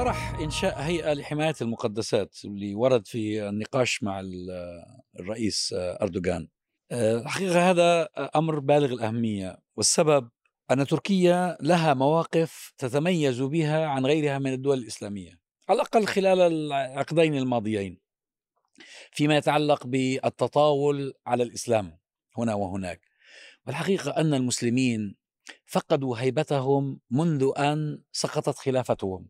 طرح إنشاء هيئة لحماية المقدسات اللي ورد في النقاش مع الرئيس أردوغان. الحقيقة هذا أمر بالغ الأهمية والسبب أن تركيا لها مواقف تتميز بها عن غيرها من الدول الإسلامية على الأقل خلال العقدين الماضيين فيما يتعلق بالتطاول على الإسلام هنا وهناك. والحقيقة أن المسلمين فقدوا هيبتهم منذ أن سقطت خلافتهم.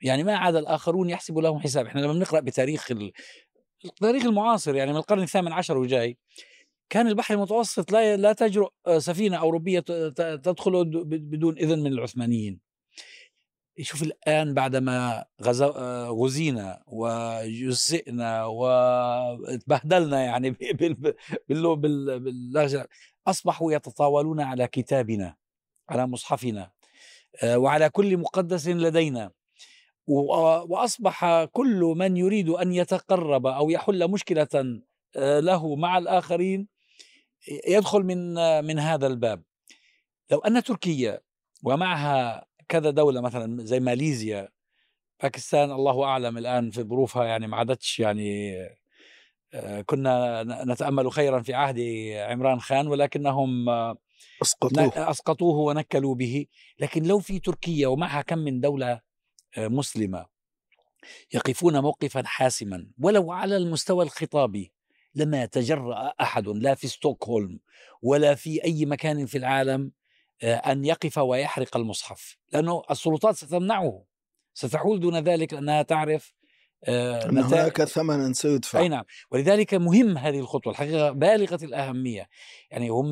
يعني ما عاد الآخرون يحسب لهم حساب. إحنا لما بنقرأ بتاريخ التاريخ المعاصر يعني من القرن الثامن عشر وجاي كان البحر المتوسط لا لا تجرؤ سفينة أوروبية تدخل بدون إذن من العثمانيين. شوف الآن بعدما غزينا وجزئنا وتبهدلنا يعني باللغة بال أصبحوا يتطاولون على كتابنا على مصحفنا وعلى كل مقدس لدينا. وأصبح كل من يريد أن يتقرب أو يحل مشكلة له مع الآخرين يدخل من من هذا الباب. لو أن تركيا ومعها كذا دولة مثلا زي ماليزيا باكستان الله أعلم الآن في ظروفها يعني ما عادتش يعني آه، كنا نتأمل خيرا في عهد عمران خان ولكنهم أسقطوه. أسقطوه ونكلوا به. لكن لو في تركيا ومعها كم من دولة آه، مسلمة يقفون موقفا حاسما ولو على المستوى الخطابي لما يتجرأ أحد لا في ستوكهولم ولا في أي مكان في العالم آه، أن يقف ويحرق المصحف لأنه السلطات ستمنعه. ستحول دون ذلك لأنها تعرف آه، أن هناك ثمنا سيدفع. أي نعم. ولذلك مهم هذه الخطوة الحقيقة بالغة الأهمية. يعني هم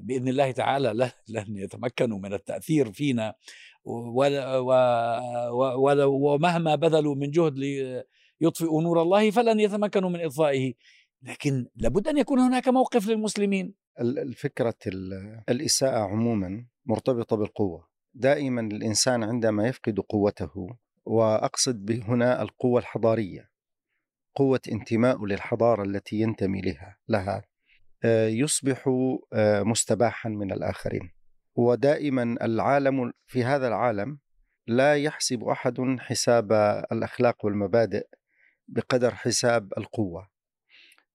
بإذن الله تعالى لن يتمكنوا من التأثير فينا. ومهما بذلوا من جهد ليطفئوا نور الله فلن يتمكنوا من إطفائه لكن لابد أن يكون هناك موقف للمسلمين. الفكرة الإساءة عموما مرتبطة بالقوة. دائما الإنسان عندما يفقد قوته وأقصد هنا القوة الحضارية قوة انتماء للحضارة التي ينتمي لها لها آه، يصبح آه، مستباحا من الآخرين. ودائما العالم في هذا العالم لا يحسب أحد حساب الأخلاق والمبادئ بقدر حساب القوة.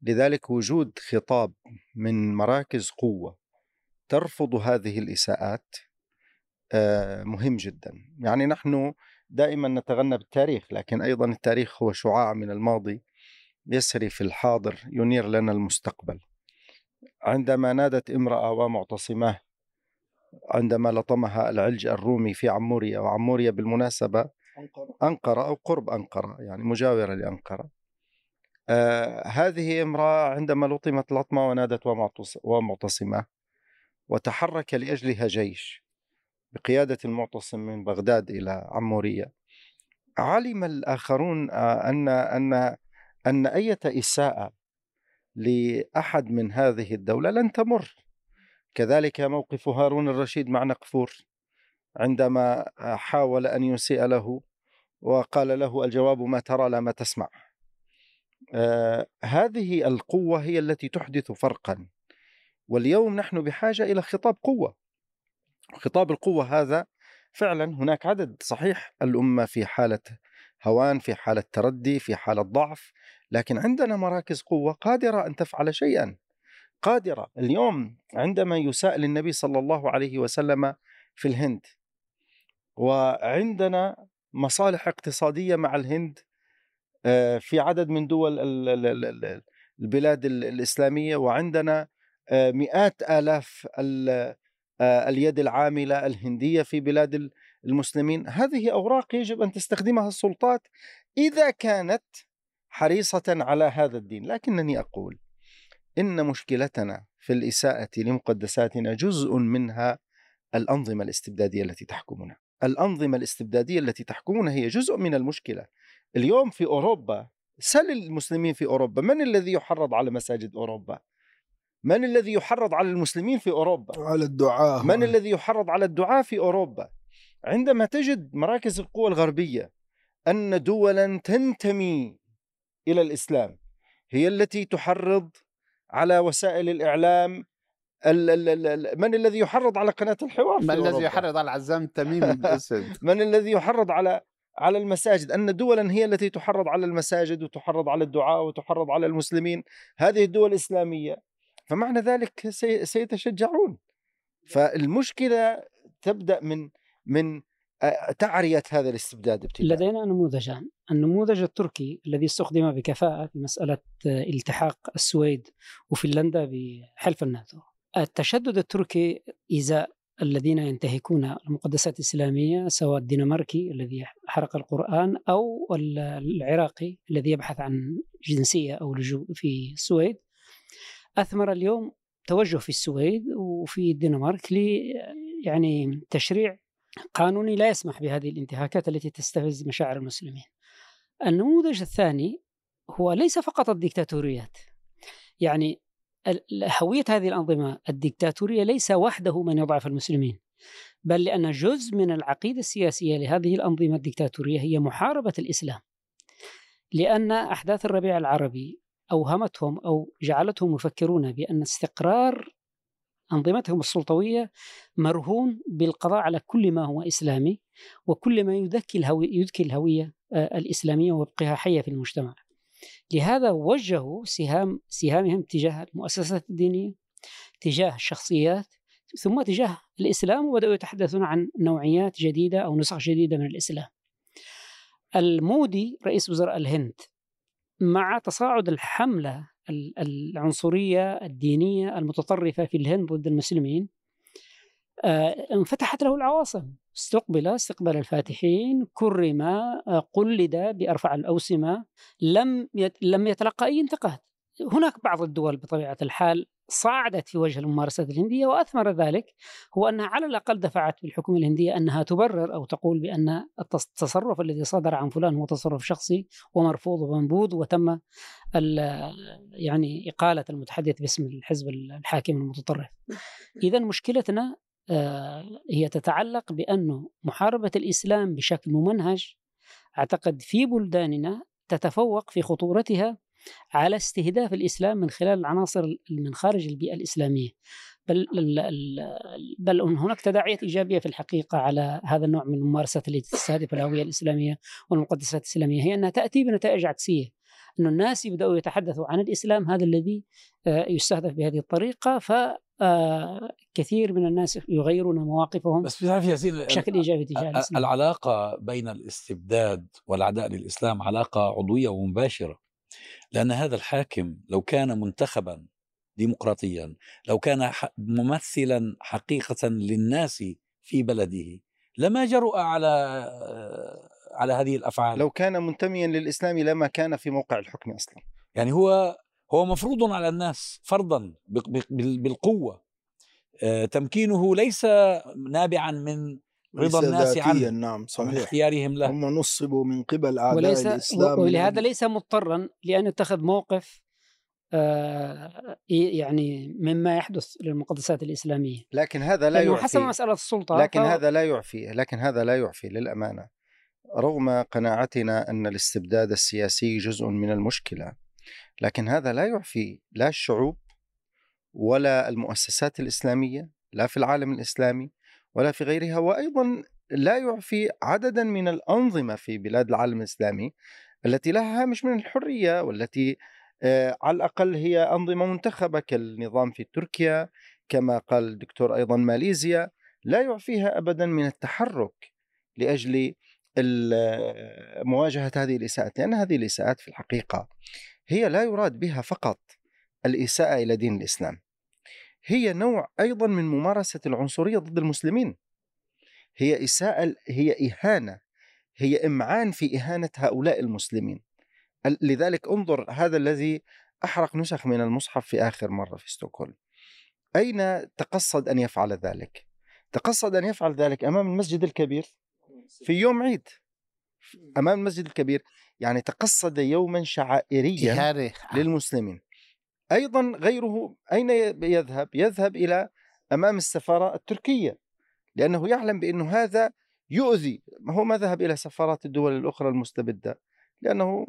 لذلك وجود خطاب من مراكز قوة ترفض هذه الإساءات آه، مهم جدا. يعني نحن دائما نتغنى بالتاريخ لكن أيضا التاريخ هو شعاع من الماضي يسري في الحاضر ينير لنا المستقبل. عندما نادت امرأة ومعتصماه عندما لطمها العلج الرومي في عموريا وعموريا بالمناسبة أنقرة. أو قرب أنقرة يعني مجاورة لأنقرة. آه هذه امرأة عندما لطمت لطمة ونادت ومعتصمة وتحرك لأجلها جيش بقيادة المعتصم من بغداد إلى عمورية علم الآخرون آه أن أن أن أية إساءة لأحد من هذه الدولة لن تمر. كذلك موقف هارون الرشيد مع نقفور عندما حاول أن يسيء له وقال له الجواب ما ترى لا ما تسمع آه هذه القوة هي التي تحدث فرقا واليوم نحن بحاجة إلى خطاب قوة. خطاب القوة هذا فعلا هناك عدد صحيح الأمة في حالة هوان في حالة تردي في حالة ضعف لكن عندنا مراكز قوة قادرة أن تفعل شيئا. قادرة. اليوم عندما يساء للنبي صلى الله عليه وسلم في الهند وعندنا مصالح اقتصادية مع الهند آه، في عدد من دول البلاد الإسلامية وعندنا آه، مئات آلاف آه، اليد العاملة الهندية في بلاد المسلمين. هذه أوراق يجب أن تستخدمها السلطات إذا كانت حريصة على هذا الدين. لكنني أقول إن مشكلتنا في الإساءة لمقدساتنا جزء منها الأنظمة الاستبدادية التي تحكمنا. الأنظمة الاستبدادية التي تحكمنا هي جزء من المشكلة. اليوم في أوروبا سل المسلمين في أوروبا. من الذي يحرض على مساجد أوروبا؟ من الذي يحرض على المسلمين في أوروبا؟ على الدعاء من الذي يحرض على الدعاء في أوروبا؟ عندما تجد مراكز القوى الغربية أن دولا تنتمي إلى الإسلام هي التي تحرض على وسائل الإعلام ال ال ال من الذي يحرض على قناة الحوار من الذي يحرض على عزام تميم الأسد. من الذي يحرض على على المساجد؟ أن دولا هي التي تحرض على المساجد وتحرض على الدعاء وتحرض على المسلمين. هذه الدول الإسلامية فمعنى ذلك سيتشجعون. فالمشكلة تبدأ من من تعرية هذا الاستبداد ابتداء لدينا نموذجان. النموذج التركي الذي استخدم بكفاءة في مسألة التحاق السويد وفنلندا بحلف الناتو. التشدد التركي إزاء الذين ينتهكون المقدسات الإسلامية سواء الدنماركي الذي حرق القرآن أو العراقي الذي يبحث عن جنسية أو لجوء في السويد. أثمر اليوم توجه في السويد وفي الدنمارك يعني تشريع قانوني لا يسمح بهذه الانتهاكات التي تستفز مشاعر المسلمين. النموذج الثاني هو ليس فقط الديكتاتوريات. يعني هوية هذه الأنظمة الديكتاتورية ليس وحده من يضعف المسلمين بل لأن جزء من العقيدة السياسية لهذه الأنظمة الديكتاتورية هي محاربة الإسلام لأن أحداث الربيع العربي أوهمتهم أو جعلتهم يفكرون بأن استقرار أنظمتهم السلطوية مرهون بالقضاء على كل ما هو إسلامي وكل ما يذكي الهوية, يذكي الهوية الإسلامية ويبقيها حية في المجتمع. لهذا وجهوا سهام سهامهم تجاه المؤسسات الدينية تجاه الشخصيات ثم تجاه الإسلام وبدأوا يتحدثون عن نوعيات جديدة أو نسخ جديدة من الإسلام. المودي رئيس وزراء الهند مع تصاعد الحملة العنصرية الدينية المتطرفة في الهند ضد المسلمين. آه، انفتحت له العواصم. استقبل استقبال الفاتحين كرم آه، قلد بأرفع الأوسمة. لم لم يتلقى أي انتقاد. هناك بعض الدول بطبيعة الحال صعدت في وجه الممارسات الهندية وأثمر ذلك هو أنها على الأقل دفعت بالحكومة الهندية أنها تبرر أو تقول بأن التصرف الذي صدر عن فلان هو تصرف شخصي ومرفوض ومنبوذ وتم يعني إقالة المتحدث باسم الحزب الحاكم المتطرف. إذا مشكلتنا آه، هي تتعلق بأنه محاربة الإسلام بشكل ممنهج أعتقد في بلداننا تتفوق في خطورتها على استهداف الإسلام من خلال العناصر من خارج البيئة الإسلامية. بل بل هناك تداعيات إيجابية في الحقيقة على هذا النوع من الممارسات التي تستهدف الهوية الإسلامية والمقدسات الإسلامية. هي أنها تأتي بنتائج عكسية. أن الناس يبدأوا يتحدثوا عن الإسلام هذا الذي آه، يستهدف بهذه الطريقة. ف آه، كثير من الناس يغيرون مواقفهم بس بتعرف ياسين بشكل إيجابي تجاه الإسلام. العلاقة بين الاستبداد والعداء للإسلام علاقة عضوية ومباشرة. لأن هذا الحاكم لو كان منتخبا ديمقراطيا لو كان ممثلا حقيقة للناس في بلده لما جرؤ على على هذه الأفعال. لو كان منتميا للإسلام لما كان في موقع الحكم أصلا. يعني هو هو مفروض على الناس فرضا بالقوة. آه، تمكينه ليس نابعا من رضا الناس عنه نعم صحيح. اختيارهم له. هم نصبوا من قبل اعداء وليس الإسلام ولهذا ليس مضطرا لأن يتخذ موقف آه يعني مما يحدث للمقدسات الإسلامية. لكن هذا لا يعفي. حسب مسألة السلطة لكن ف... هذا لا يعفي لكن هذا لا يعفي للأمانة. رغم قناعتنا أن الاستبداد السياسي جزء من المشكلة لكن هذا لا يعفي لا الشعوب ولا المؤسسات الإسلامية لا في العالم الإسلامي ولا في غيرها وأيضا لا يعفي عددا من الأنظمة في بلاد العالم الإسلامي التي لها هامش من الحرية والتي آه، على الأقل هي أنظمة منتخبة كالنظام في تركيا كما قال الدكتور أيضا ماليزيا لا يعفيها ابدا من التحرك لأجل مواجهة هذه الإساءات لأن هذه الإساءات في الحقيقة هي لا يراد بها فقط الإساءة إلى دين الإسلام. هي نوع أيضا من ممارسة العنصرية ضد المسلمين. هي إساءة هي إهانة هي إمعان في إهانة هؤلاء المسلمين. لذلك انظر هذا الذي أحرق نسخ من المصحف في آخر مرة في ستوكهولم. أين تقصد أن يفعل ذلك؟ تقصد أن يفعل ذلك أمام المسجد الكبير؟ في يوم عيد. أمام المسجد الكبير. يعني تقصد يوما شعائريا للمسلمين. أيضا غيره أين يذهب؟ يذهب إلى أمام السفارة التركية لأنه يعلم بأنه هذا يؤذي. هو ما ذهب إلى سفارات الدول الأخرى المستبدة؟ لأنه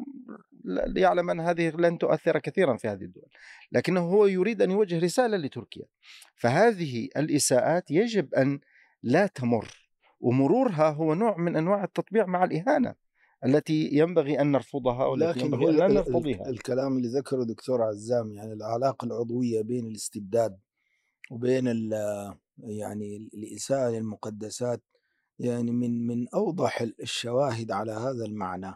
يعلم أن هذه لن تؤثر كثيرا في هذه الدول لكنه هو يريد أن يوجه رسالة لتركيا. فهذه الإساءات يجب أن لا تمر ومرورها هو نوع من أنواع التطبيع مع الإهانة. التي ينبغي أن نرفضها والتي لكن ينبغي أن نرفضها. الكلام اللي ذكره دكتور عزام يعني العلاقه العضوية بين الاستبداد وبين يعني الاساءه للمقدسات يعني من من أوضح الشواهد على هذا المعنى.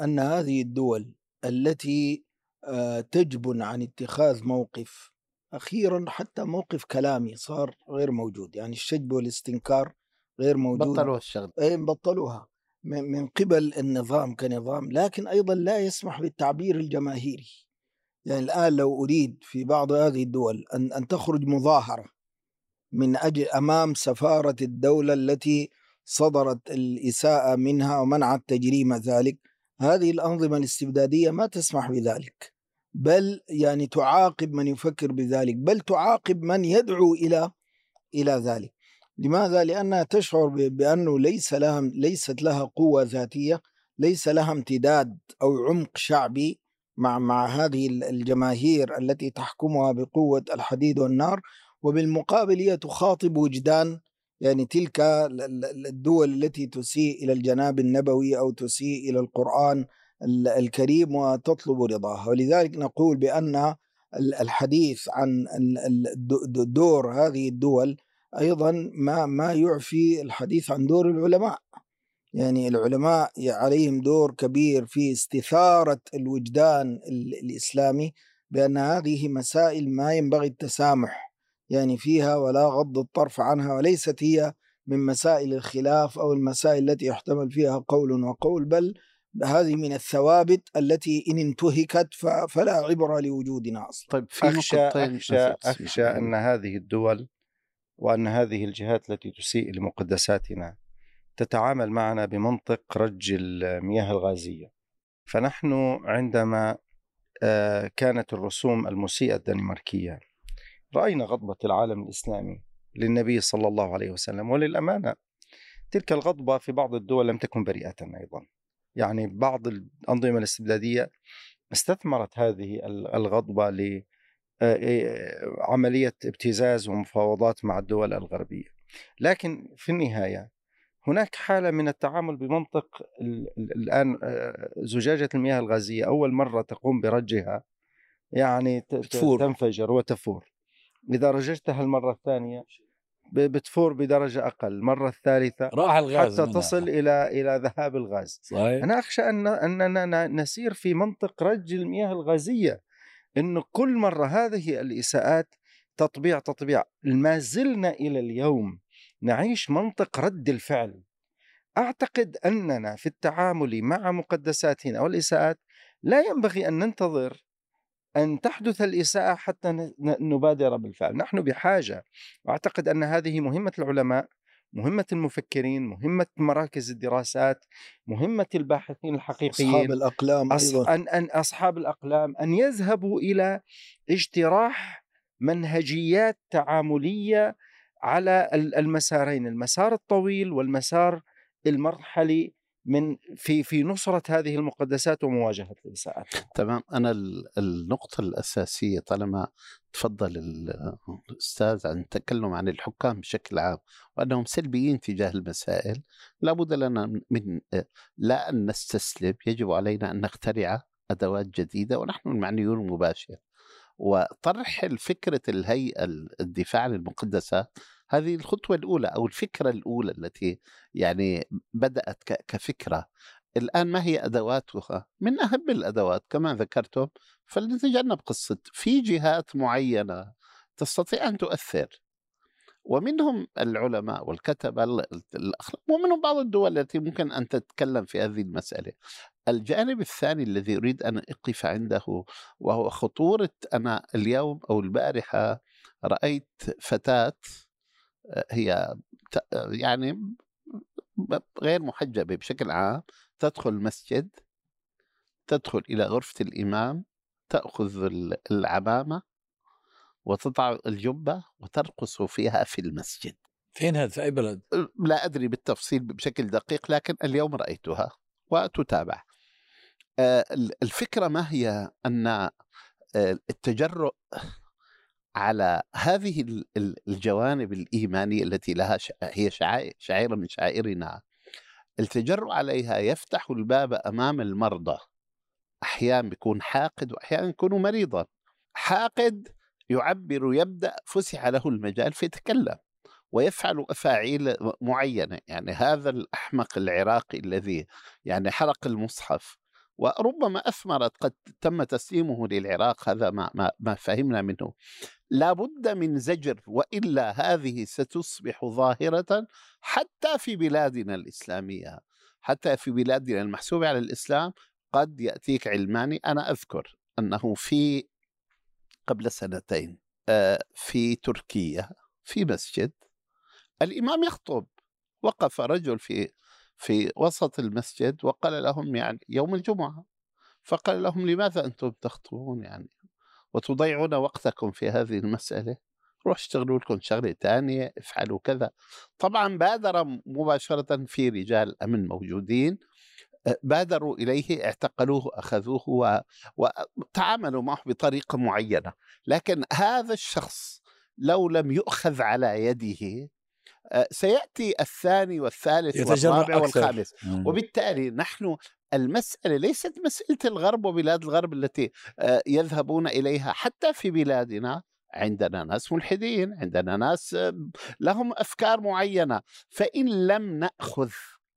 أن هذه الدول التي آه، تجبن عن اتخاذ موقف أخيرا حتى موقف كلامي صار غير موجود. يعني الشجب والاستنكار غير موجود. بطلوا الشغل. اي بطلوها. من قبل النظام كنظام لكن أيضا لا يسمح بالتعبير الجماهيري. يعني الآن لو أريد في بعض هذه الدول أن أن تخرج مظاهرة من أجل أمام سفارة الدولة التي صدرت الإساءة منها ومنعت تجريم ذلك هذه الأنظمة الاستبدادية ما تسمح بذلك. بل يعني تعاقب من يفكر بذلك بل تعاقب من يدعو إلى إلى ذلك. لماذا؟ لأنها تشعر بأنه ليس لها ليست لها قوة ذاتية ليس لها امتداد أو عمق شعبي مع مع هذه الجماهير التي تحكمها بقوة الحديد والنار وبالمقابل هي تخاطب وجدان يعني تلك الدول التي تسيء إلى الجناب النبوي أو تسيء إلى القرآن الكريم وتطلب رضاها ولذلك نقول بأن الحديث عن دور هذه الدول أيضا ما ما يعفي الحديث عن دور العلماء يعني العلماء عليهم دور كبير في استثارة الوجدان الإسلامي بأن هذه مسائل ما ينبغي التسامح يعني فيها ولا غض الطرف عنها وليست هي من مسائل الخلاف أو المسائل التي يحتمل فيها قول وقول بل هذه من الثوابت التي إن انتهكت فلا عبرة لوجودنا أصلا. طيب في أخشى أخشى, أخشى أن هذه الدول وأن هذه الجهات التي تسيء لمقدساتنا تتعامل معنا بمنطق رج المياه الغازية. فنحن عندما آه، كانت الرسوم المسيئة الدنماركية رأينا غضبة العالم الإسلامي للنبي صلى الله عليه وسلم. وللأمانة تلك الغضبة في بعض الدول لم تكن بريئة أيضا. يعني بعض الأنظمة الاستبدادية استثمرت هذه الغضبة آه، آه، عملية ابتزاز ومفاوضات مع الدول الغربية. لكن في النهاية هناك حالة من التعامل بمنطق الآن آه، زجاجة المياه الغازية. أول مرة تقوم برجها يعني تفور. تنفجر وتفور. إذا رججتها المرة الثانية بتفور بدرجة أقل. المرة الثالثة راح الغاز حتى تصل إلى إلى ذهاب الغاز. صحيح. أنا أخشى أن أننا نسير في منطق رج المياه الغازية. انه كل مرة هذه الإساءات تطبيع تطبيع. ما زلنا إلى اليوم نعيش منطق رد الفعل. أعتقد أننا في التعامل مع مقدساتنا والإساءات لا ينبغي أن ننتظر أن تحدث الإساءة حتى نبادر بالفعل. نحن بحاجة. واعتقد أن هذه مهمة العلماء مهمة المفكرين مهمة مراكز الدراسات مهمة الباحثين الحقيقيين أصحاب الأقلام أيضا. أن, أن أصحاب الأقلام أن يذهبوا إلى اجتراح منهجيات تعاملية على المسارين المسار الطويل والمسار المرحلي من في في نصرة هذه المقدسات ومواجهة الإساءات تمام. أنا النقطة الأساسية طالما تفضل الأستاذ عن التكلم عن الحكام بشكل عام وأنهم سلبيين تجاه المسائل لابد لنا من لا أن نستسلم يجب علينا أن نخترع أدوات جديدة ونحن المعنيون المباشر. وطرح فكرة الهيئة الدفاع عن المقدسات هذه الخطوة الأولى أو الفكرة الأولى التي يعني بدأت كفكرة. الآن ما هي أدواتها؟ من أهم الأدوات كما ذكرتم فلنتجنب قصة في جهات معينة تستطيع أن تؤثر. ومنهم العلماء والكتبة الأخلاق ومنهم بعض الدول التي ممكن أن تتكلم في هذه المسألة. الجانب الثاني الذي أريد أن أقف عنده وهو خطورة أنا اليوم أو البارحة رأيت فتاة هي يعني غير محجبة بشكل عام تدخل المسجد تدخل إلى غرفة الإمام تأخذ العمامة وتضع الجبة وترقص فيها في المسجد. فين هذا؟ في أي بلد؟ لا أدري بالتفصيل بشكل دقيق لكن اليوم رأيتها وتتابع. الفكرة ما هي أن التجرؤ على هذه ال- ال- الجوانب الإيمانية التي لها هي شعيرة من شعائرنا. التجرؤ عليها يفتح الباب أمام المرضى. أحيانا بيكون حاقد وأحيانا يكون مريضا. حاقد يعبر يبدأ فسح له المجال فيتكلم ويفعل أفاعيل معينة. يعني هذا الأحمق العراقي الذي يعني حرق المصحف. وربما أثمرت قد تم تسليمه للعراق هذا ما, ما, ما فهمنا منه. لابد من زجر وإلا هذه ستصبح ظاهرة حتى في بلادنا الإسلامية. حتى في بلادنا المحسوبة على الإسلام قد يأتيك علماني أنا أذكر أنه في قبل سنتين آه، في تركيا في مسجد الإمام يخطب وقف رجل في في وسط المسجد وقال لهم يعني يوم الجمعة فقال لهم لماذا أنتم تخطبون يعني؟ وتضيعون وقتكم في هذه المسألة؟ روح اشتغلوا لكم شغلة تانية افعلوا كذا. طبعا بادر مباشرة في رجال أمن موجودين بادروا إليه اعتقلوه أخذوه و- وتعاملوا معه بطريقة معينة. لكن هذا الشخص لو لم يؤخذ على يده آه، سيأتي الثاني والثالث والرابع أكثر. والخامس. مم. وبالتالي نحن المسألة ليست مسألة الغرب وبلاد الغرب التي آه، يذهبون إليها حتى في بلادنا. عندنا ناس ملحدين عندنا ناس آه، لهم أفكار معينة. فإن لم نأخذ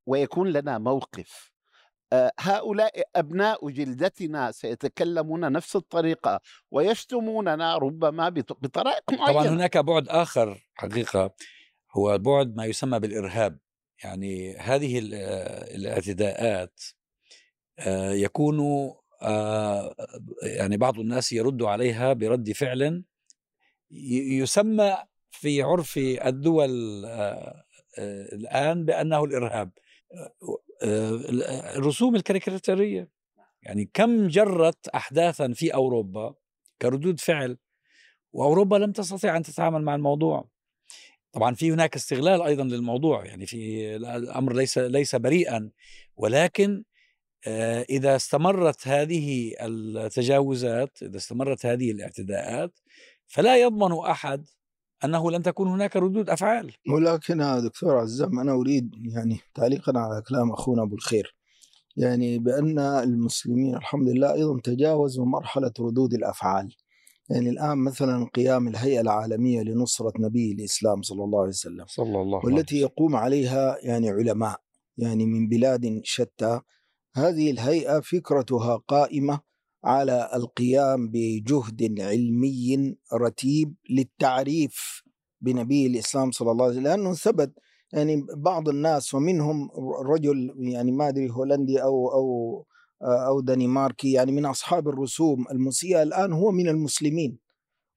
ويكون لنا موقف هؤلاء أبناء جلدتنا سيتكلمون نفس الطريقة ويشتموننا ربما بط- بطرائق طبعا معينة. هناك بعد آخر حقيقة. هو بعد ما يسمى بالإرهاب يعني هذه آه، الأعتداءات آه، يكون آه، يعني بعض الناس يرد عليها برد فعل يسمى في عرف الدول الآن بأنه الإرهاب. آه، الرسوم الكاريكاتيرية يعني كم جرت احداثا في أوروبا كردود فعل وأوروبا لم تستطع أن تتعامل مع الموضوع. طبعا في هناك استغلال أيضا للموضوع يعني في الأمر ليس ليس بريئا ولكن آه، إذا استمرت هذه التجاوزات إذا استمرت هذه الاعتداءات فلا يضمن أحد أنه لن تكون هناك ردود أفعال. ولكن دكتور عزام أنا أريد يعني تعليقا على كلام أخونا أبو الخير. يعني بأن المسلمين الحمد لله أيضا تجاوزوا مرحلة ردود الأفعال. يعني الآن مثلا قيام الهيئة العالمية لنصرة نبي الإسلام صلى الله عليه وسلم صلى الله والتي يقوم عليها يعني علماء يعني من بلاد شتى. هذه الهيئة فكرتها قائمة على القيام بجهد علمي رتيب للتعريف بنبي الإسلام صلى الله عليه وسلم لأنه ثبت يعني بعض الناس ومنهم رجل يعني ما أدري هولندي أو أو أو دنماركي يعني من أصحاب الرسوم المسيئة الآن هو من المسلمين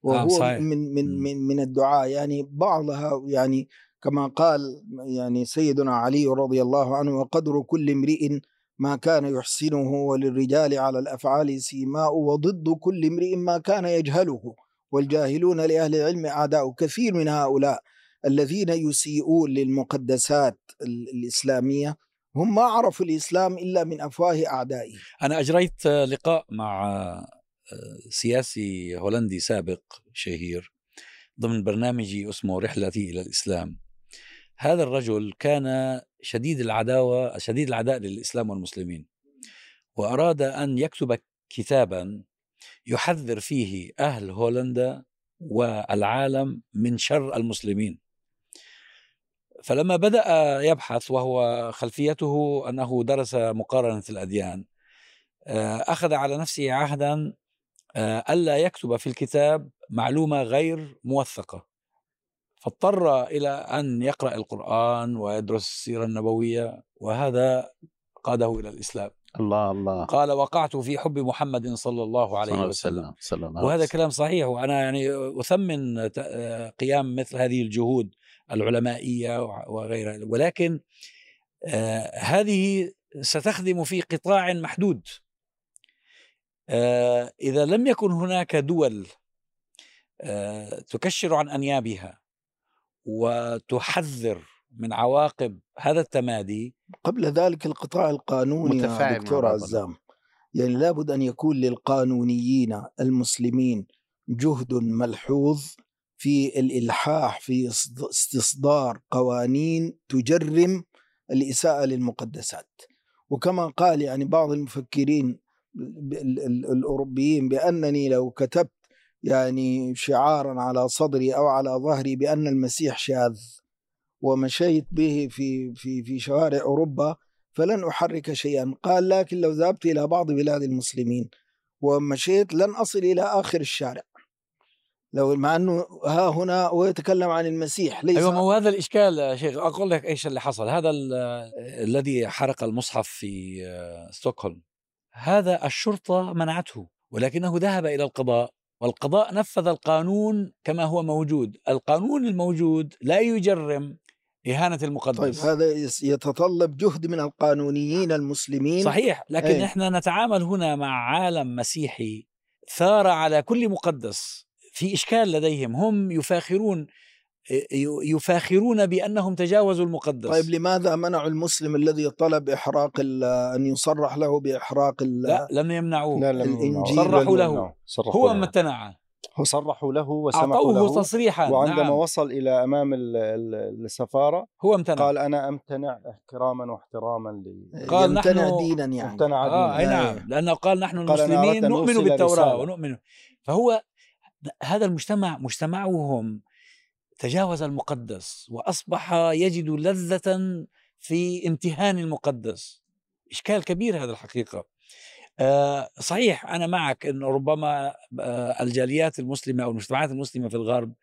وهو صحيح. من من. من من الدعاء يعني بعضها يعني كما قال يعني سيدنا علي رضي الله عنه وقدر كل امرئ ما كان يحسنه وللرجال على الأفعال سيماء وضد كل امرئ ما كان يجهله والجاهلون لأهل العلم أعداء كثير من هؤلاء الذين يسيئون للمقدسات ال- الإسلامية هم ما عرفوا الإسلام إلا من أفواه أعدائه. أنا أجريت لقاء مع سياسي هولندي سابق شهير ضمن برنامجي اسمه رحلتي إلى الإسلام. هذا الرجل كان شديد العداوة شديد العداء للإسلام والمسلمين وأراد أن يكتب كتابا يحذر فيه أهل هولندا والعالم من شر المسلمين. فلما بدأ يبحث وهو خلفيته أنه درس مقارنة الأديان آه، أخذ على نفسه عهدا آه، ألا يكتب في الكتاب معلومة غير موثقة. فاضطر إلى أن يقرأ القرآن ويدرس السيرة النبوية وهذا قاده إلى الإسلام. الله الله. قال وقعت في حب محمد صلى الله عليه صلى وسلم. وسلم صلى الله وهذا. كلام صحيح وأنا يعني أثمن ت- آه، قيام مثل هذه الجهود. العلمائية وغيرها ولكن آه، هذه ستخدم في قطاع محدود آه، إذا لم يكن هناك دول آه، تكشر عن أنيابها وتحذر من عواقب هذا التمادي قبل ذلك القطاع القانوني متفاعل يا دكتور. عزام يعني لابد أن يكون للقانونيين المسلمين جهد ملحوظ في الإلحاح في استصدار قوانين تجرم الإساءة للمقدسات. وكما قال يعني بعض المفكرين ال- ال- ال- الأوروبيين بأنني لو كتبت يعني شعارا على صدري أو على ظهري بأن المسيح شاذ ومشيت به في في في شوارع أوروبا فلن أحرك شيئا. قال لكن لو ذهبت إلى بعض بلاد المسلمين ومشيت لن أصل إلى آخر الشارع. لو مع إنه ها هنا ويتكلم عن المسيح ليس أيوه ما هو هذا الإشكال يا شيخ. أقول لك إيش اللي حصل. هذا ال- الذي حرق المصحف في آه، ستوكهولم. هذا الشرطة منعته ولكنه ذهب إلى القضاء والقضاء نفذ القانون كما هو موجود. القانون الموجود لا يجرم إهانة المقدس. طيب هذا يتطلب جهد من القانونيين المسلمين. صحيح لكن أي. إحنا نتعامل هنا مع عالم مسيحي ثار على كل مقدس. في إشكال لديهم هم يفاخرون ي- يفاخرون بأنهم تجاوزوا المقدس طيب لماذا منعوا المسلم الذي طلب إحراق ال- أن يصرح له بإحراق ال- لا لم يمنعوه لا لم الإنجيل صرحوا له. صرحوا هو. ما امتنع هو صرحوا له وسمحوا أعطوه له تصريحا وعندما نعم. وصل إلى أمام ال- ال- السفارة هو امتنع قال أنا أمتنع احتراما واحتراما ل قال يمتنع نحن- دينا يعني امتنع آه أي دينا. نعم لأنه قال نحن قال أنا المسلمين أن نؤمن رسالة. ونؤمن فهو هذا المجتمع مجتمعهم تجاوز المقدس وأصبح يجد لذة في امتهان المقدس إشكال كبير هذا الحقيقة آه، صحيح أنا معك انه ربما آه، الجاليات المسلمة أو المجتمعات المسلمة في الغرب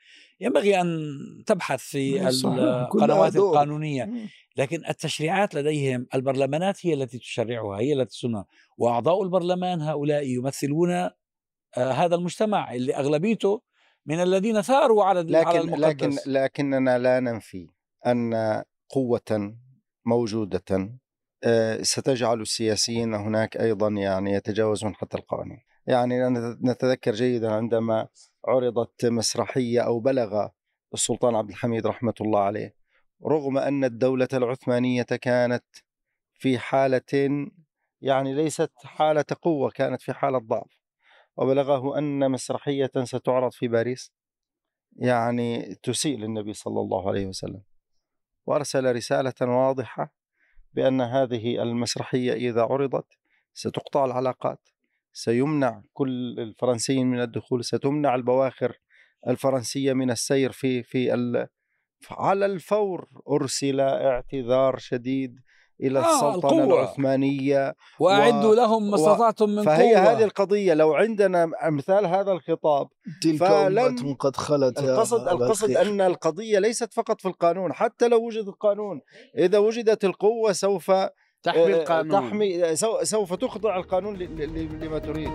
ينبغي أن تبحث في القنوات. القانونية. لكن التشريعات لديهم البرلمانات هي التي تشرعها هي التي تسنها وأعضاء البرلمان هؤلاء يمثلون هذا المجتمع اللي أغلبيته من الذين ثاروا على على لكن المقدس لكن لكننا لا ننفي أن قوة موجودة آه، ستجعل السياسيين هناك أيضا يعني يتجاوزون حتى القوانين. يعني نتذكر جيدا عندما عرضت مسرحية أو بلغ السلطان عبد الحميد رحمة الله عليه رغم أن الدولة العثمانية كانت في حاله يعني ليست حالة قوة كانت في حالة ضعف وبلغه أن مسرحية ستعرض في باريس؟ يعني تسيء للنبي صلى الله عليه وسلم. وأرسل رسالة واضحة بأن هذه المسرحية إذا عرضت ستقطع العلاقات سيمنع كل الفرنسيين من الدخول ستمنع البواخر الفرنسية من السير في في ال... على الفور أرسل اعتذار شديد إلى آه، السلطنة القوة. العثمانية وأعدوا و- لهم ما استطعتم من فهي قوة هذه القضية لو عندنا امثال هذا الخطاب تلك فلن- أمة قد خلت القصد القصد. أن القضية ليست فقط في القانون حتى لو وجد القانون إذا وجدت القوة سوف تحمي آه، القانون تحمي سو- سوف تخضع القانون ل- ل- لما تريد